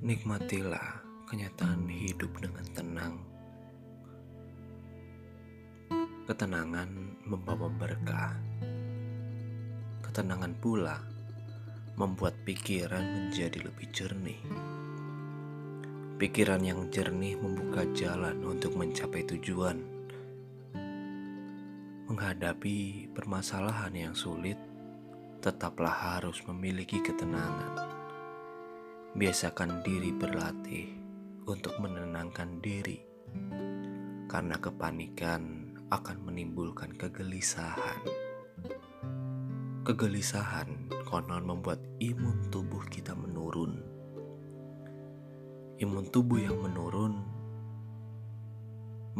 Nikmatilah kenyataan hidup dengan tenang. Ketenangan membawa berkah. Ketenangan pula membuat pikiran menjadi lebih jernih. Pikiran yang jernih membuka jalan untuk mencapai tujuan. Menghadapi permasalahan yang sulit, tetaplah harus memiliki ketenangan. Biasakan diri berlatih untuk menenangkan diri, karena kepanikan akan menimbulkan kegelisahan. Kegelisahan konon membuat imun tubuh kita menurun. Imun tubuh yang menurun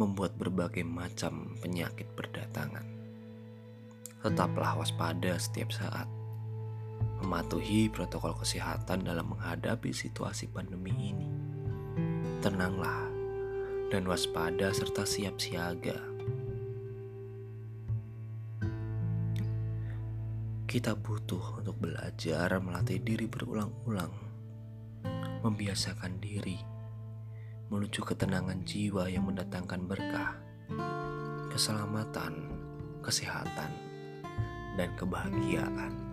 membuat berbagai macam penyakit berdatangan. Tetaplah waspada setiap saat, mematuhi protokol kesehatan dalam menghadapi situasi pandemi ini. Tenanglah dan waspada serta siap siaga. Kita butuh untuk belajar melatih diri berulang-ulang, membiasakan diri menuju ketenangan jiwa yang mendatangkan berkah, keselamatan, kesehatan, dan kebahagiaan.